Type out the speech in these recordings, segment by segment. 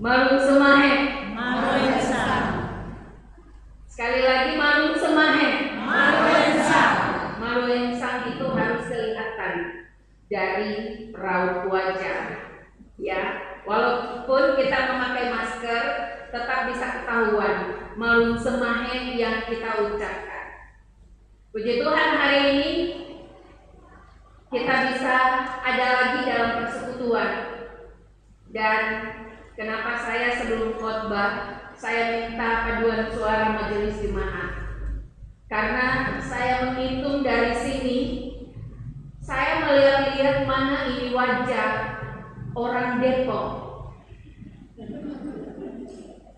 Marung semahe. Maruensang. Sekali lagi marung semahe. Maruensang. Maruensang itu harus kelihatan dari raut wajah. Ya, walaupun kita memakai masker, tetap bisa ketahuan marung semahe yang kita ucapkan. Puji Tuhan hari ini kita bisa ada lagi dalam persekutuan dan kenapa saya sebelum khotbah saya minta paduan suara majelis jemaat karena saya menghitung dari sini saya ini wajah orang Depok.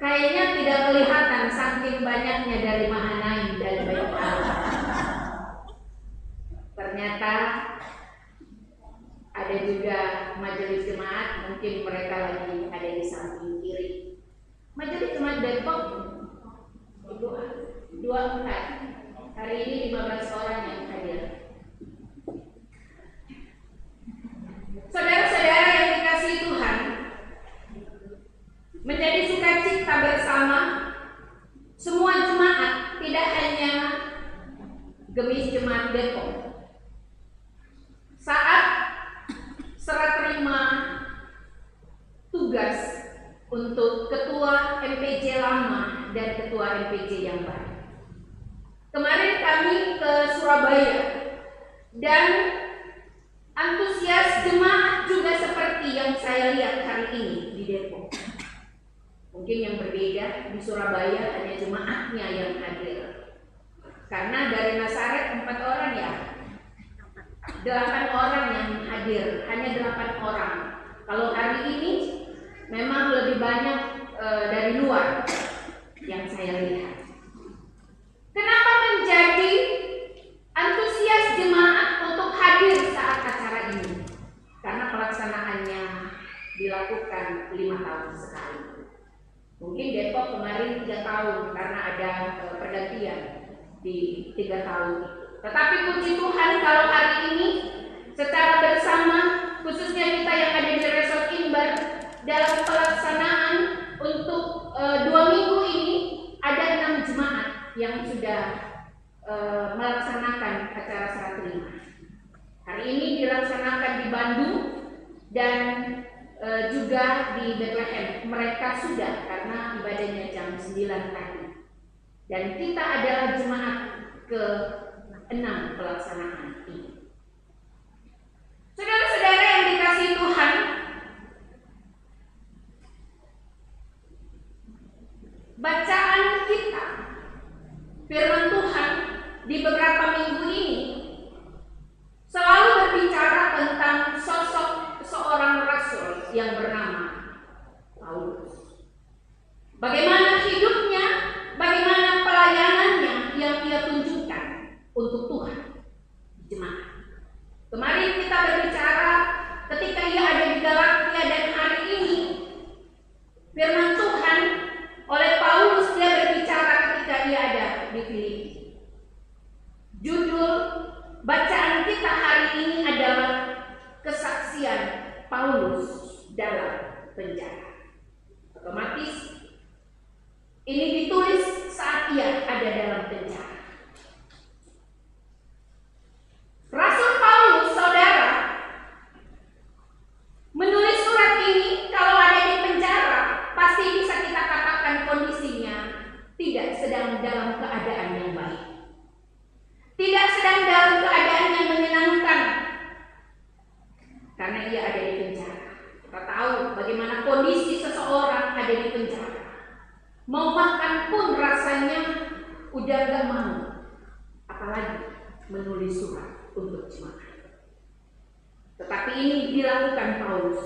Kayaknya tidak kelihatan saking banyaknya dari Mahanaim dan Allah ternyata ada juga majelis jemaat mungkin mereka lagi ada di samping kiri. Majelis jemaat Depok dua, dua empat. Hari ini 15 orang yang hadir saudara-saudara yang dikasih Tuhan menjadi sukacita bersama semua jemaat tidak hanya gemis jemaat Depok saat serah terima tugas untuk ketua MPJ lama dan ketua MPJ yang baru. Kemarin kami ke Surabaya dan antusias jemaat juga seperti yang saya lihat hari ini di Depok. Mungkin yang berbeda di Surabaya hanya jemaatnya yang hadir. Karena dari Nasaret empat orang ya, delapan orang yang hadir, hanya delapan orang. Kalau hari ini memang lebih banyak e, dari luar yang saya lihat. Kenapa menjadi antusias jemaat untuk hadir saat ini? Karena pelaksanaannya dilakukan lima tahun sekali. Mungkin Depok kemarin tiga tahun karena ada e, pergantian di tiga tahun. Tetapi puji Tuhan kalau hari ini secara bersama khususnya kita yang ada di Resort Imbar dalam pelaksanaan untuk e, dua minggu ini ada enam jemaat yang sudah e, melaksanakan acara serah terima. Hari ini dilaksanakan di Bandung dan e, juga di Bethlehem. Mereka sudah karena ibadahnya jam 9 pagi. Dan kita adalah jemaat ke enam pelaksanaan ini. Saudara-saudara yang dikasih Tuhan, bacaan kita firman Tuhan di beberapa minggu ini selalu berbicara tentang sosok seorang rasul yang bernama Paulus. Bagaimana hidupnya, bagaimana pelayanannya yang ia tunjukkan untuk Tuhan jemaat. Kemarin kita berbicara ketika ia ada di Galatia dan hari ini firman Tuhan oleh Paulus dia berbicara ketika ia ada di Filipi. Judul bacaan kita hari ini adalah kesaksian Paulus dalam penjara. Otomatis ini ditulis saat ia ada dalam penjara. Rasul Paulus, saudara, menulis surat ini kalau ada di penjara, pasti bisa kita katakan kondisinya tidak sedang dalam keadaan yang baik. Tidak sedang dalam keadaan yang menyenangkan. Karena ia ada di penjara. Kita tahu bagaimana kondisi seseorang ada di penjara. Makan pun rasanya udah gak mau. Apalagi menulis surat untuk jemaat. Tetapi ini dilakukan Paulus.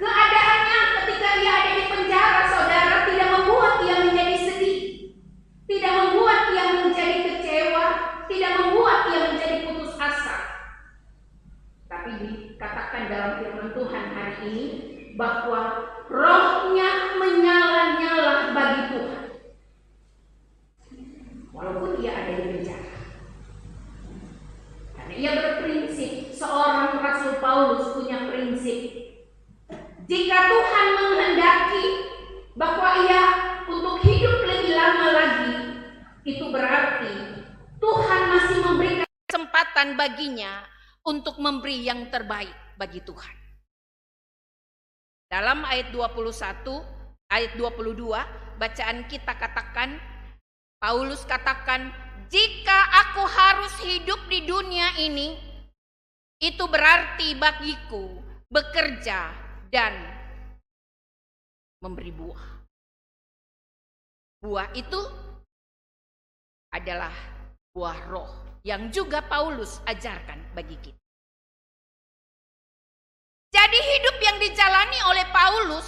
Keadaannya ketika ia ada di penjara, saudara, tidak membuat ia menjadi sedih. Tidak membuat ia menjadi kecewa, tidak membuat ia menjadi putus asa. Tapi dikatakan dalam firman Tuhan hari ini bahwa rohnya menyala-nyala bagi Tuhan. Walaupun ia ada di penjara. Karena ia berprinsip, seorang Rasul Paulus punya prinsip. Jika Tuhan menghendaki menghendaki bahwa ia untuk hidup lebih lama lagi, itu berarti Tuhan masih memberikan kesempatan baginya untuk memberi yang terbaik bagi Tuhan. Dalam ayat 21, ayat 22, bacaan kita katakan, Paulus katakan, jika aku harus hidup di dunia ini, itu berarti bagiku bekerja dan memberi buah. Buah itu adalah buah roh yang juga Paulus ajarkan bagi kita. Jadi hidup yang dijalani oleh Paulus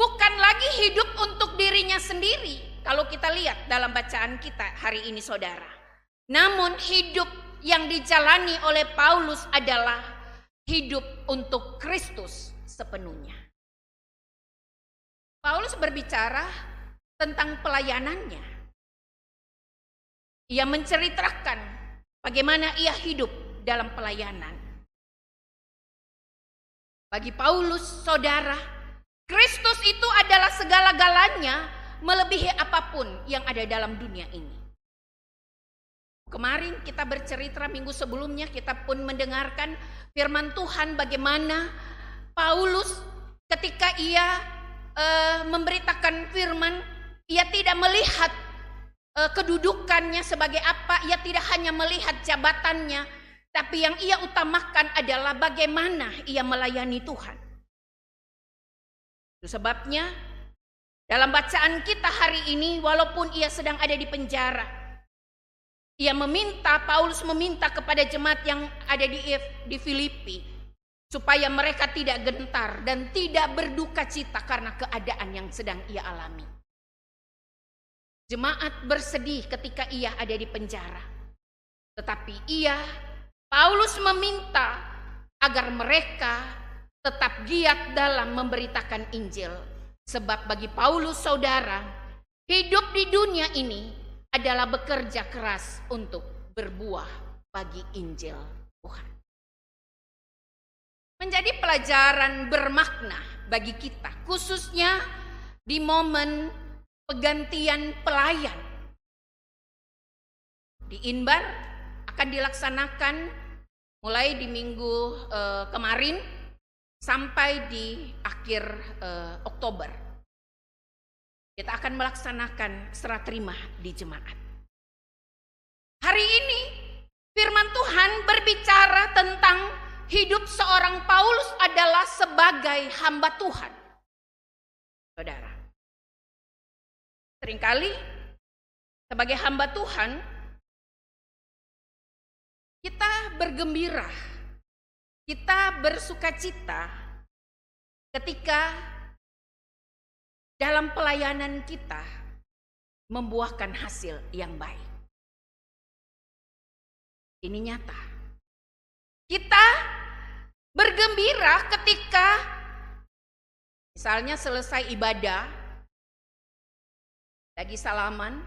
bukan lagi hidup untuk dirinya sendiri. Kalau kita lihat dalam bacaan kita hari ini saudara. Namun hidup yang dijalani oleh Paulus adalah hidup untuk Kristus sepenuhnya. Paulus berbicara tentang pelayanannya. Ia menceritakan bagaimana ia hidup dalam pelayanan. Bagi Paulus, saudara, Kristus itu adalah segala-galanya melebihi apa pun yang ada dalam dunia ini. Kemarin kita bercerita minggu sebelumnya kita pun mendengarkan firman Tuhan bagaimana Paulus ketika ia e, memberitakan firman ia tidak melihat e, kedudukannya sebagai apa, ia tidak hanya melihat jabatannya, tapi yang ia utamakan adalah bagaimana ia melayani Tuhan. Itu sebabnya dalam bacaan kita hari ini walaupun ia sedang ada di penjara, ia meminta Paulus meminta kepada jemaat yang ada di di Filipi supaya mereka tidak gentar dan tidak berduka cita karena keadaan yang sedang ia alami. Jemaat bersedih ketika ia ada di penjara. Tetapi ia Paulus meminta agar mereka tetap giat dalam memberitakan Injil. Sebab bagi Paulus saudara, hidup di dunia ini adalah bekerja keras untuk berbuah bagi Injil Tuhan. Menjadi pelajaran bermakna bagi kita, khususnya di momen pegantian pelayan. Di Inbar akan dilaksanakan mulai di minggu uh, kemarin sampai di akhir uh, Oktober. Kita akan melaksanakan serah terima di jemaat. Hari ini firman Tuhan berbicara tentang hidup seorang Paulus adalah sebagai hamba Tuhan. Saudara. Seringkali sebagai hamba Tuhan kita bergembira, kita bersuka cita ketika dalam pelayanan kita membuahkan hasil yang baik. Ini nyata. Kita bergembira ketika misalnya selesai ibadah, lagi salaman,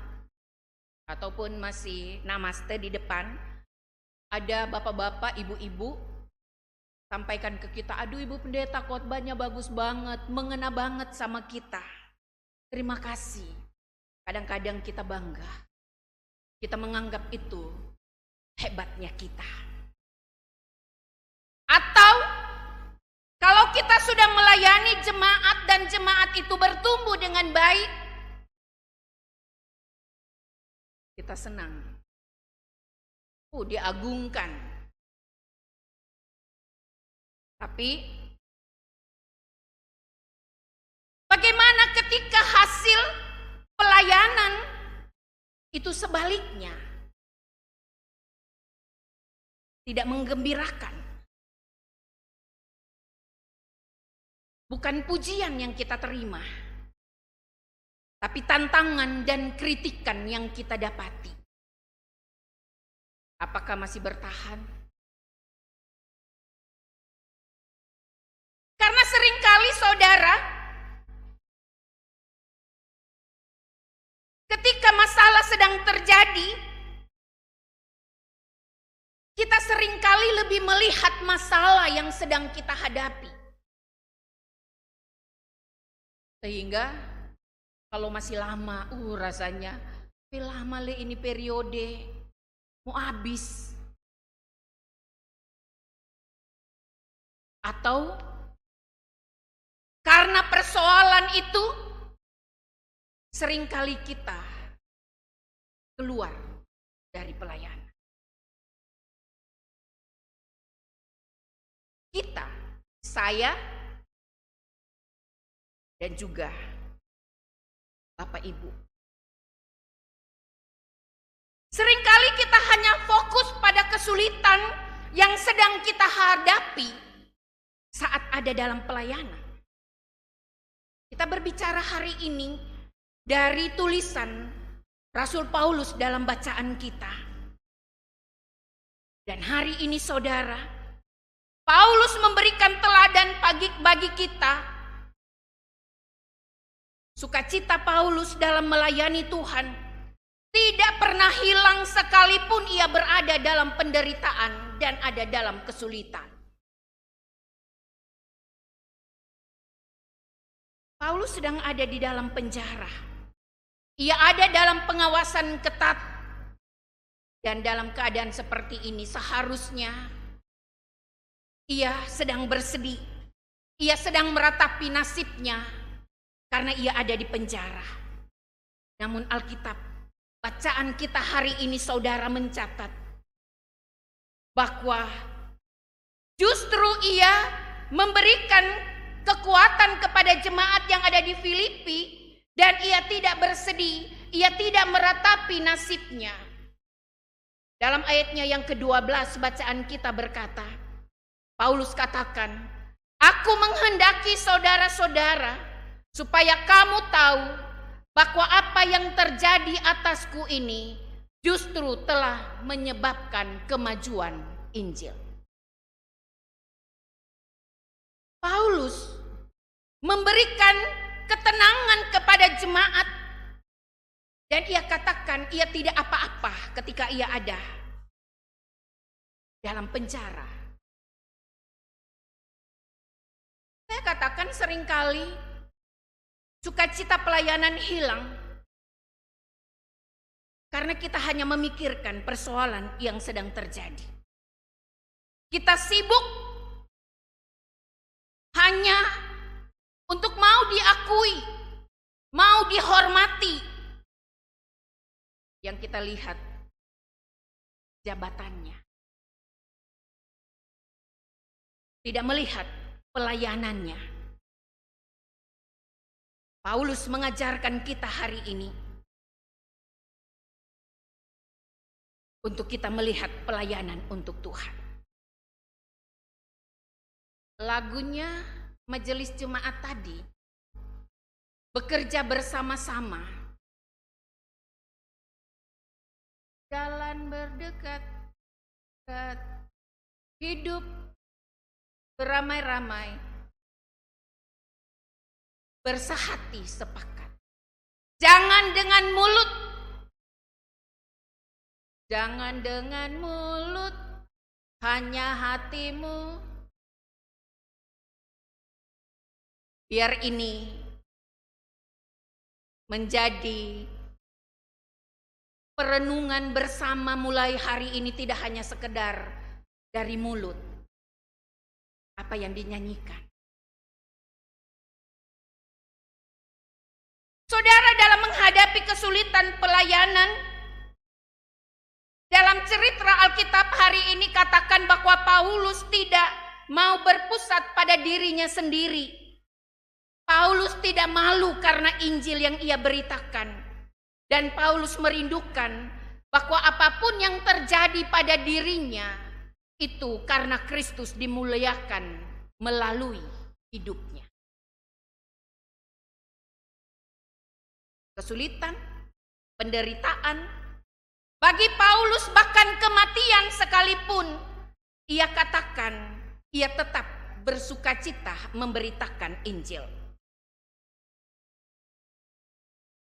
ataupun masih namaste di depan, ada bapak-bapak, ibu-ibu sampaikan ke kita, aduh ibu pendeta khotbahnya bagus banget, mengena banget sama kita. Terima kasih. Kadang-kadang kita bangga. Kita menganggap itu hebatnya kita. Atau kalau kita sudah melayani jemaat dan jemaat itu bertumbuh dengan baik, kita senang uh, diagungkan. Tapi bagaimana ketika hasil pelayanan itu sebaliknya? Tidak menggembirakan. Bukan pujian yang kita terima, tapi tantangan dan kritikan yang kita dapati. Apakah masih bertahan? Karena sering kali saudara, ketika masalah sedang terjadi, kita sering kali lebih melihat masalah yang sedang kita hadapi. Sehingga kalau masih lama, uh rasanya, tapi lama le ini periode, mau habis. Atau karena persoalan itu sering kali kita keluar dari pelayanan. Kita, saya, dan juga Bapak Ibu. Seringkali kita hanya fokus pada kesulitan yang sedang kita hadapi saat ada dalam pelayanan. Kita berbicara hari ini dari tulisan Rasul Paulus dalam bacaan kita. Dan hari ini saudara, Paulus memberikan teladan bagi, kita. Sukacita Paulus dalam melayani Tuhan tidak pernah hilang sekalipun ia berada dalam penderitaan dan ada dalam kesulitan. Paulus sedang ada di dalam penjara. Ia ada dalam pengawasan ketat. Dan dalam keadaan seperti ini seharusnya ia sedang bersedih. Ia sedang meratapi nasibnya karena ia ada di penjara. Namun Alkitab, bacaan kita hari ini saudara mencatat bahwa justru ia memberikan kekuatan kepada jemaat yang ada di Filipi dan ia tidak bersedih, ia tidak meratapi nasibnya. Dalam ayatnya yang ke-12 bacaan kita berkata, Paulus katakan, Aku menghendaki saudara-saudara supaya kamu tahu bahwa apa yang terjadi atasku ini justru telah menyebabkan kemajuan Injil. Paulus memberikan ketenangan kepada jemaat dan ia katakan ia tidak apa-apa ketika ia ada dalam penjara. Saya katakan sering kali sukacita pelayanan hilang karena kita hanya memikirkan persoalan yang sedang terjadi. Kita sibuk hanya untuk mau diakui, mau dihormati. Yang kita lihat jabatannya. Tidak melihat pelayanannya. Paulus mengajarkan kita hari ini untuk kita melihat pelayanan untuk Tuhan. Lagunya majelis jemaat tadi bekerja bersama-sama. Jalan berdekat, hidup beramai-ramai, bersahati sepakat. Jangan dengan mulut, jangan dengan mulut, hanya hatimu Biar ini menjadi perenungan bersama mulai hari ini tidak hanya sekedar dari mulut. Apa yang dinyanyikan. Saudara dalam menghadapi kesulitan pelayanan dalam cerita Alkitab hari ini katakan bahwa Paulus tidak mau berpusat pada dirinya sendiri. Paulus tidak malu karena Injil yang ia beritakan. Dan Paulus merindukan bahwa apa pun yang terjadi pada dirinya itu karena Kristus dimuliakan melalui hidupnya. Kesulitan, penderitaan, bagi Paulus bahkan kematian sekalipun ia katakan ia tetap bersuka cita memberitakan Injil.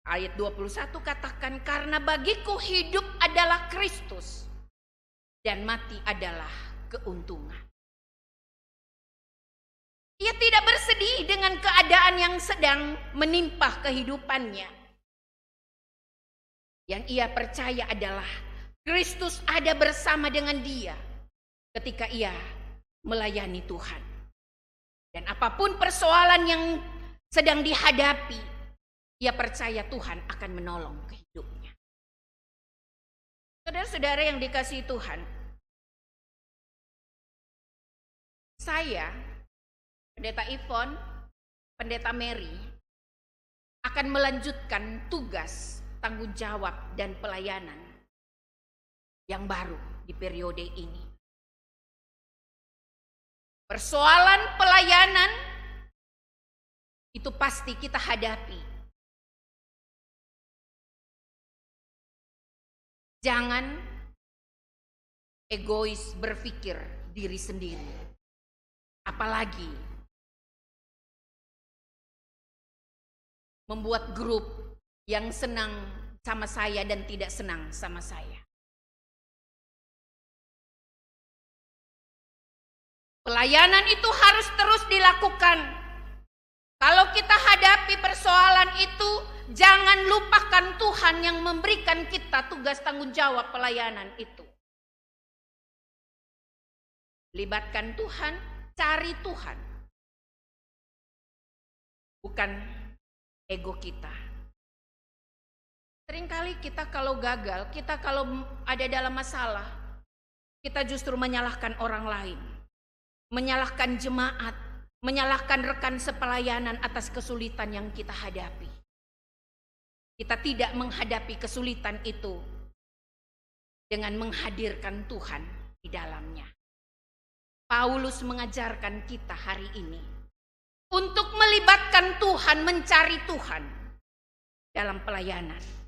Ayat 21 katakan karena bagiku hidup adalah Kristus dan mati adalah keuntungan. Ia tidak bersedih dengan keadaan yang sedang menimpa kehidupannya. Yang ia percaya adalah Kristus ada bersama dengan dia ketika ia melayani Tuhan. Dan apa pun persoalan yang sedang dihadapi, ia percaya Tuhan akan menolong hidupnya. Saudara-saudara yang dikasih Tuhan, saya, Pendeta Ivon, Pendeta Mary, akan melanjutkan tugas, tanggung jawab, dan pelayanan yang baru di periode ini. Persoalan pelayanan itu pasti kita hadapi. Jangan egois berpikir diri sendiri. Apalagi membuat grup yang senang sama saya dan tidak senang sama saya. Pelayanan itu harus terus dilakukan. Kalau kita hadapi persoalan itu, jangan lupakan Tuhan yang memberikan kita tugas tanggung jawab pelayanan itu. Libatkan Tuhan, cari Tuhan. Bukan ego kita. Seringkali kita kalau gagal, kita kalau ada dalam masalah, kita justru menyalahkan orang lain menyalahkan jemaat, menyalahkan rekan sepelayanan atas kesulitan yang kita hadapi. Kita tidak menghadapi kesulitan itu dengan menghadirkan Tuhan di dalamnya. Paulus mengajarkan kita hari ini untuk melibatkan Tuhan, mencari Tuhan dalam pelayanan.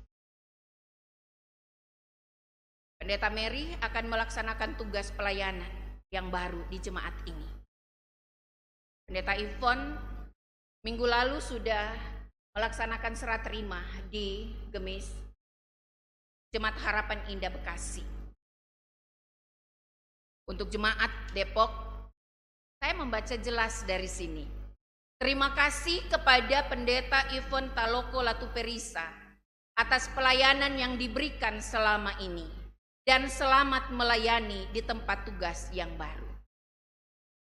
Pendeta Mary akan melaksanakan tugas pelayanan yang baru di jemaat ini. Pendeta Ivon minggu lalu sudah melaksanakan serat terima di Gemis Jemaat Harapan Indah Bekasi. Untuk jemaat Depok, saya membaca jelas dari sini. Terima kasih kepada Pendeta Ivon Taloko Latuperisa atas pelayanan yang diberikan selama ini dan selamat melayani di tempat tugas yang baru.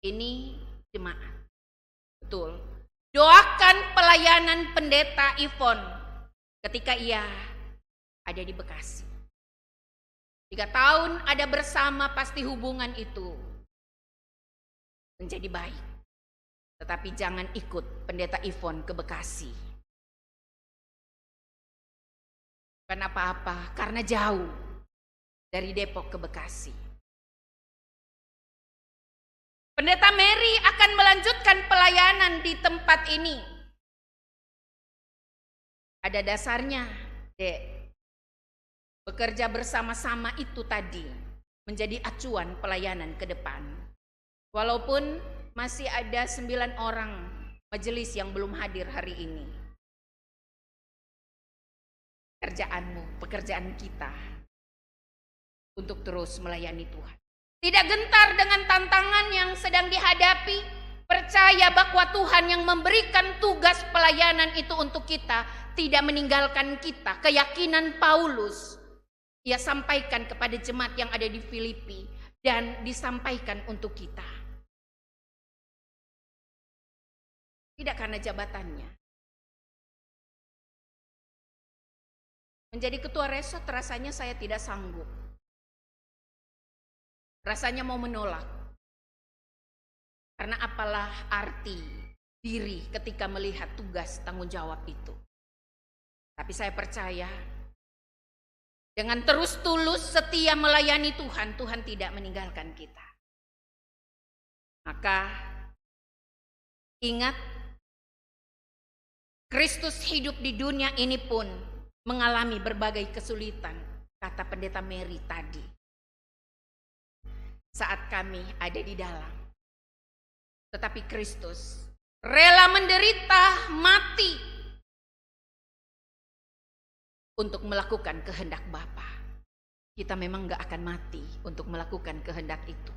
Ini jemaat. Betul. Doakan pelayanan pendeta Ivon ketika ia ada di Bekasi. Tiga tahun ada bersama pasti hubungan itu menjadi baik. Tetapi jangan ikut pendeta Ivon ke Bekasi. Kenapa apa? Karena jauh dari Depok ke Bekasi. Pendeta Mary akan melanjutkan pelayanan di tempat ini. Ada dasarnya, Dek. Bekerja bersama-sama itu tadi menjadi acuan pelayanan ke depan. Walaupun masih ada sembilan orang majelis yang belum hadir hari ini. Pekerjaanmu, pekerjaan kita untuk terus melayani Tuhan. Tidak gentar dengan tantangan yang sedang dihadapi, percaya bahwa Tuhan yang memberikan tugas pelayanan itu untuk kita tidak meninggalkan kita. Keyakinan Paulus ia sampaikan kepada jemaat yang ada di Filipi dan disampaikan untuk kita. Tidak karena jabatannya. Menjadi ketua resort rasanya saya tidak sanggup. Rasanya mau menolak. Karena apalah arti diri ketika melihat tugas tanggung jawab itu. Tapi saya percaya dengan terus tulus setia melayani Tuhan, Tuhan tidak meninggalkan kita. Maka ingat Kristus hidup di dunia ini pun mengalami berbagai kesulitan, kata pendeta Mary tadi saat kami ada di dalam. Tetapi Kristus rela menderita mati untuk melakukan kehendak Bapa. Kita memang gak akan mati untuk melakukan kehendak itu.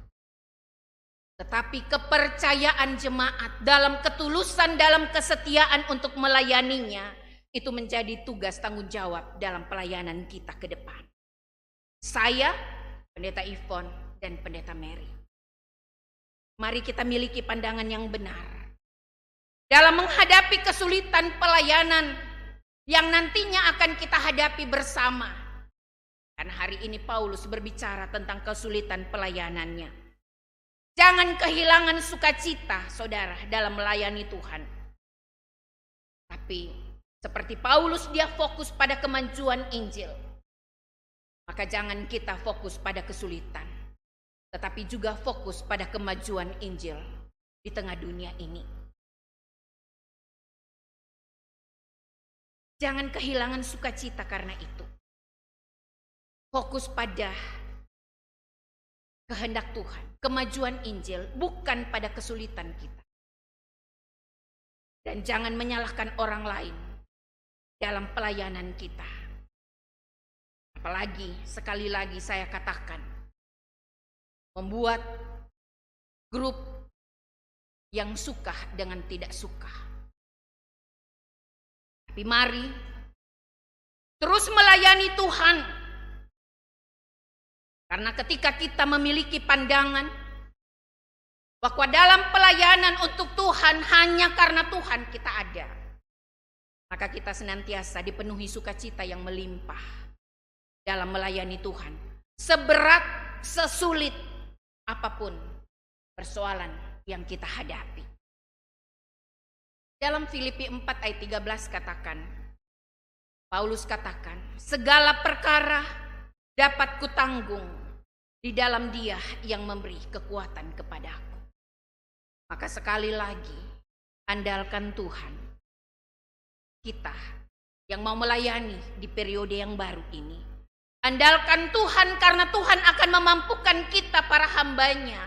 Tetapi kepercayaan jemaat dalam ketulusan, dalam kesetiaan untuk melayaninya, itu menjadi tugas tanggung jawab dalam pelayanan kita ke depan. Saya, Pendeta Ivon, dan Pendeta Mary. Mari kita miliki pandangan yang benar. Dalam menghadapi kesulitan pelayanan yang nantinya akan kita hadapi bersama. Karena hari ini Paulus berbicara tentang kesulitan pelayanannya. Jangan kehilangan sukacita, saudara, dalam melayani Tuhan. Tapi seperti Paulus, dia fokus pada kemajuan Injil. Maka jangan kita fokus pada kesulitan, tetapi juga fokus pada kemajuan Injil di tengah dunia ini. Jangan kehilangan sukacita karena itu. Fokus pada kehendak Tuhan, kemajuan Injil, bukan pada kesulitan kita. Dan jangan menyalahkan orang lain dalam pelayanan kita. Apalagi sekali lagi saya katakan, membuat grup yang suka dengan tidak suka. Tapi mari terus melayani Tuhan karena ketika kita memiliki pandangan bahwa dalam pelayanan untuk Tuhan hanya karena Tuhan kita ada, maka kita senantiasa dipenuhi sukacita yang melimpah dalam melayani Tuhan. Seberat, sesulit apa pun persoalan yang kita hadapi. Dalam Filipi 4 ayat 13 katakan, Paulus katakan, segala perkara dapat kutanggung di dalam Dia yang memberi kekuatan kepadaku. Maka sekali lagi, andalkan Tuhan. Kita yang mau melayani di periode yang baru ini. Andalkan Tuhan karena Tuhan akan memampukan kita para hambanya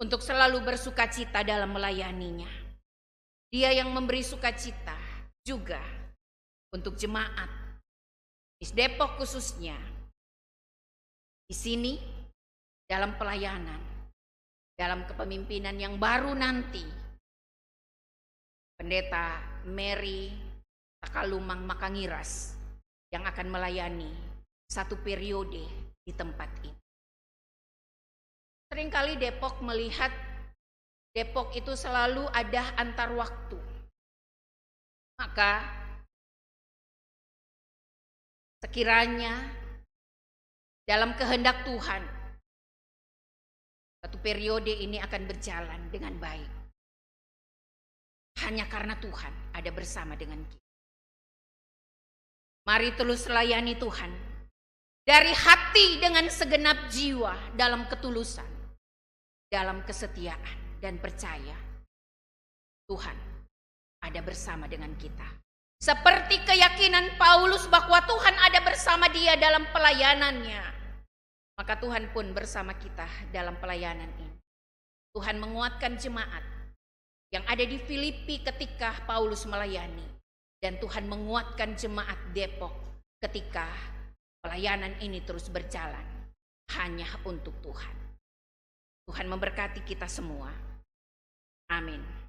untuk selalu bersuka cita dalam melayaninya. Dia yang memberi sukacita juga untuk jemaat. Di Depok khususnya di sini, dalam pelayanan, dalam kepemimpinan yang baru nanti, Pendeta Mary Takalumang Makangiras yang akan melayani satu periode di tempat ini. Seringkali Depok melihat Depok itu selalu ada antar waktu. Maka sekiranya dalam kehendak Tuhan. Satu periode ini akan berjalan dengan baik. Hanya karena Tuhan ada bersama dengan kita. Mari terus layani Tuhan. Dari hati dengan segenap jiwa dalam ketulusan. Dalam kesetiaan dan percaya. Tuhan ada bersama dengan kita. Seperti keyakinan Paulus bahwa Tuhan ada bersama dia dalam pelayanannya. Maka Tuhan pun bersama kita dalam pelayanan ini. Tuhan menguatkan jemaat yang ada di Filipi ketika Paulus melayani. Dan Tuhan menguatkan jemaat Depok ketika pelayanan ini terus berjalan. Hanya untuk Tuhan. Tuhan memberkati kita semua. Amin.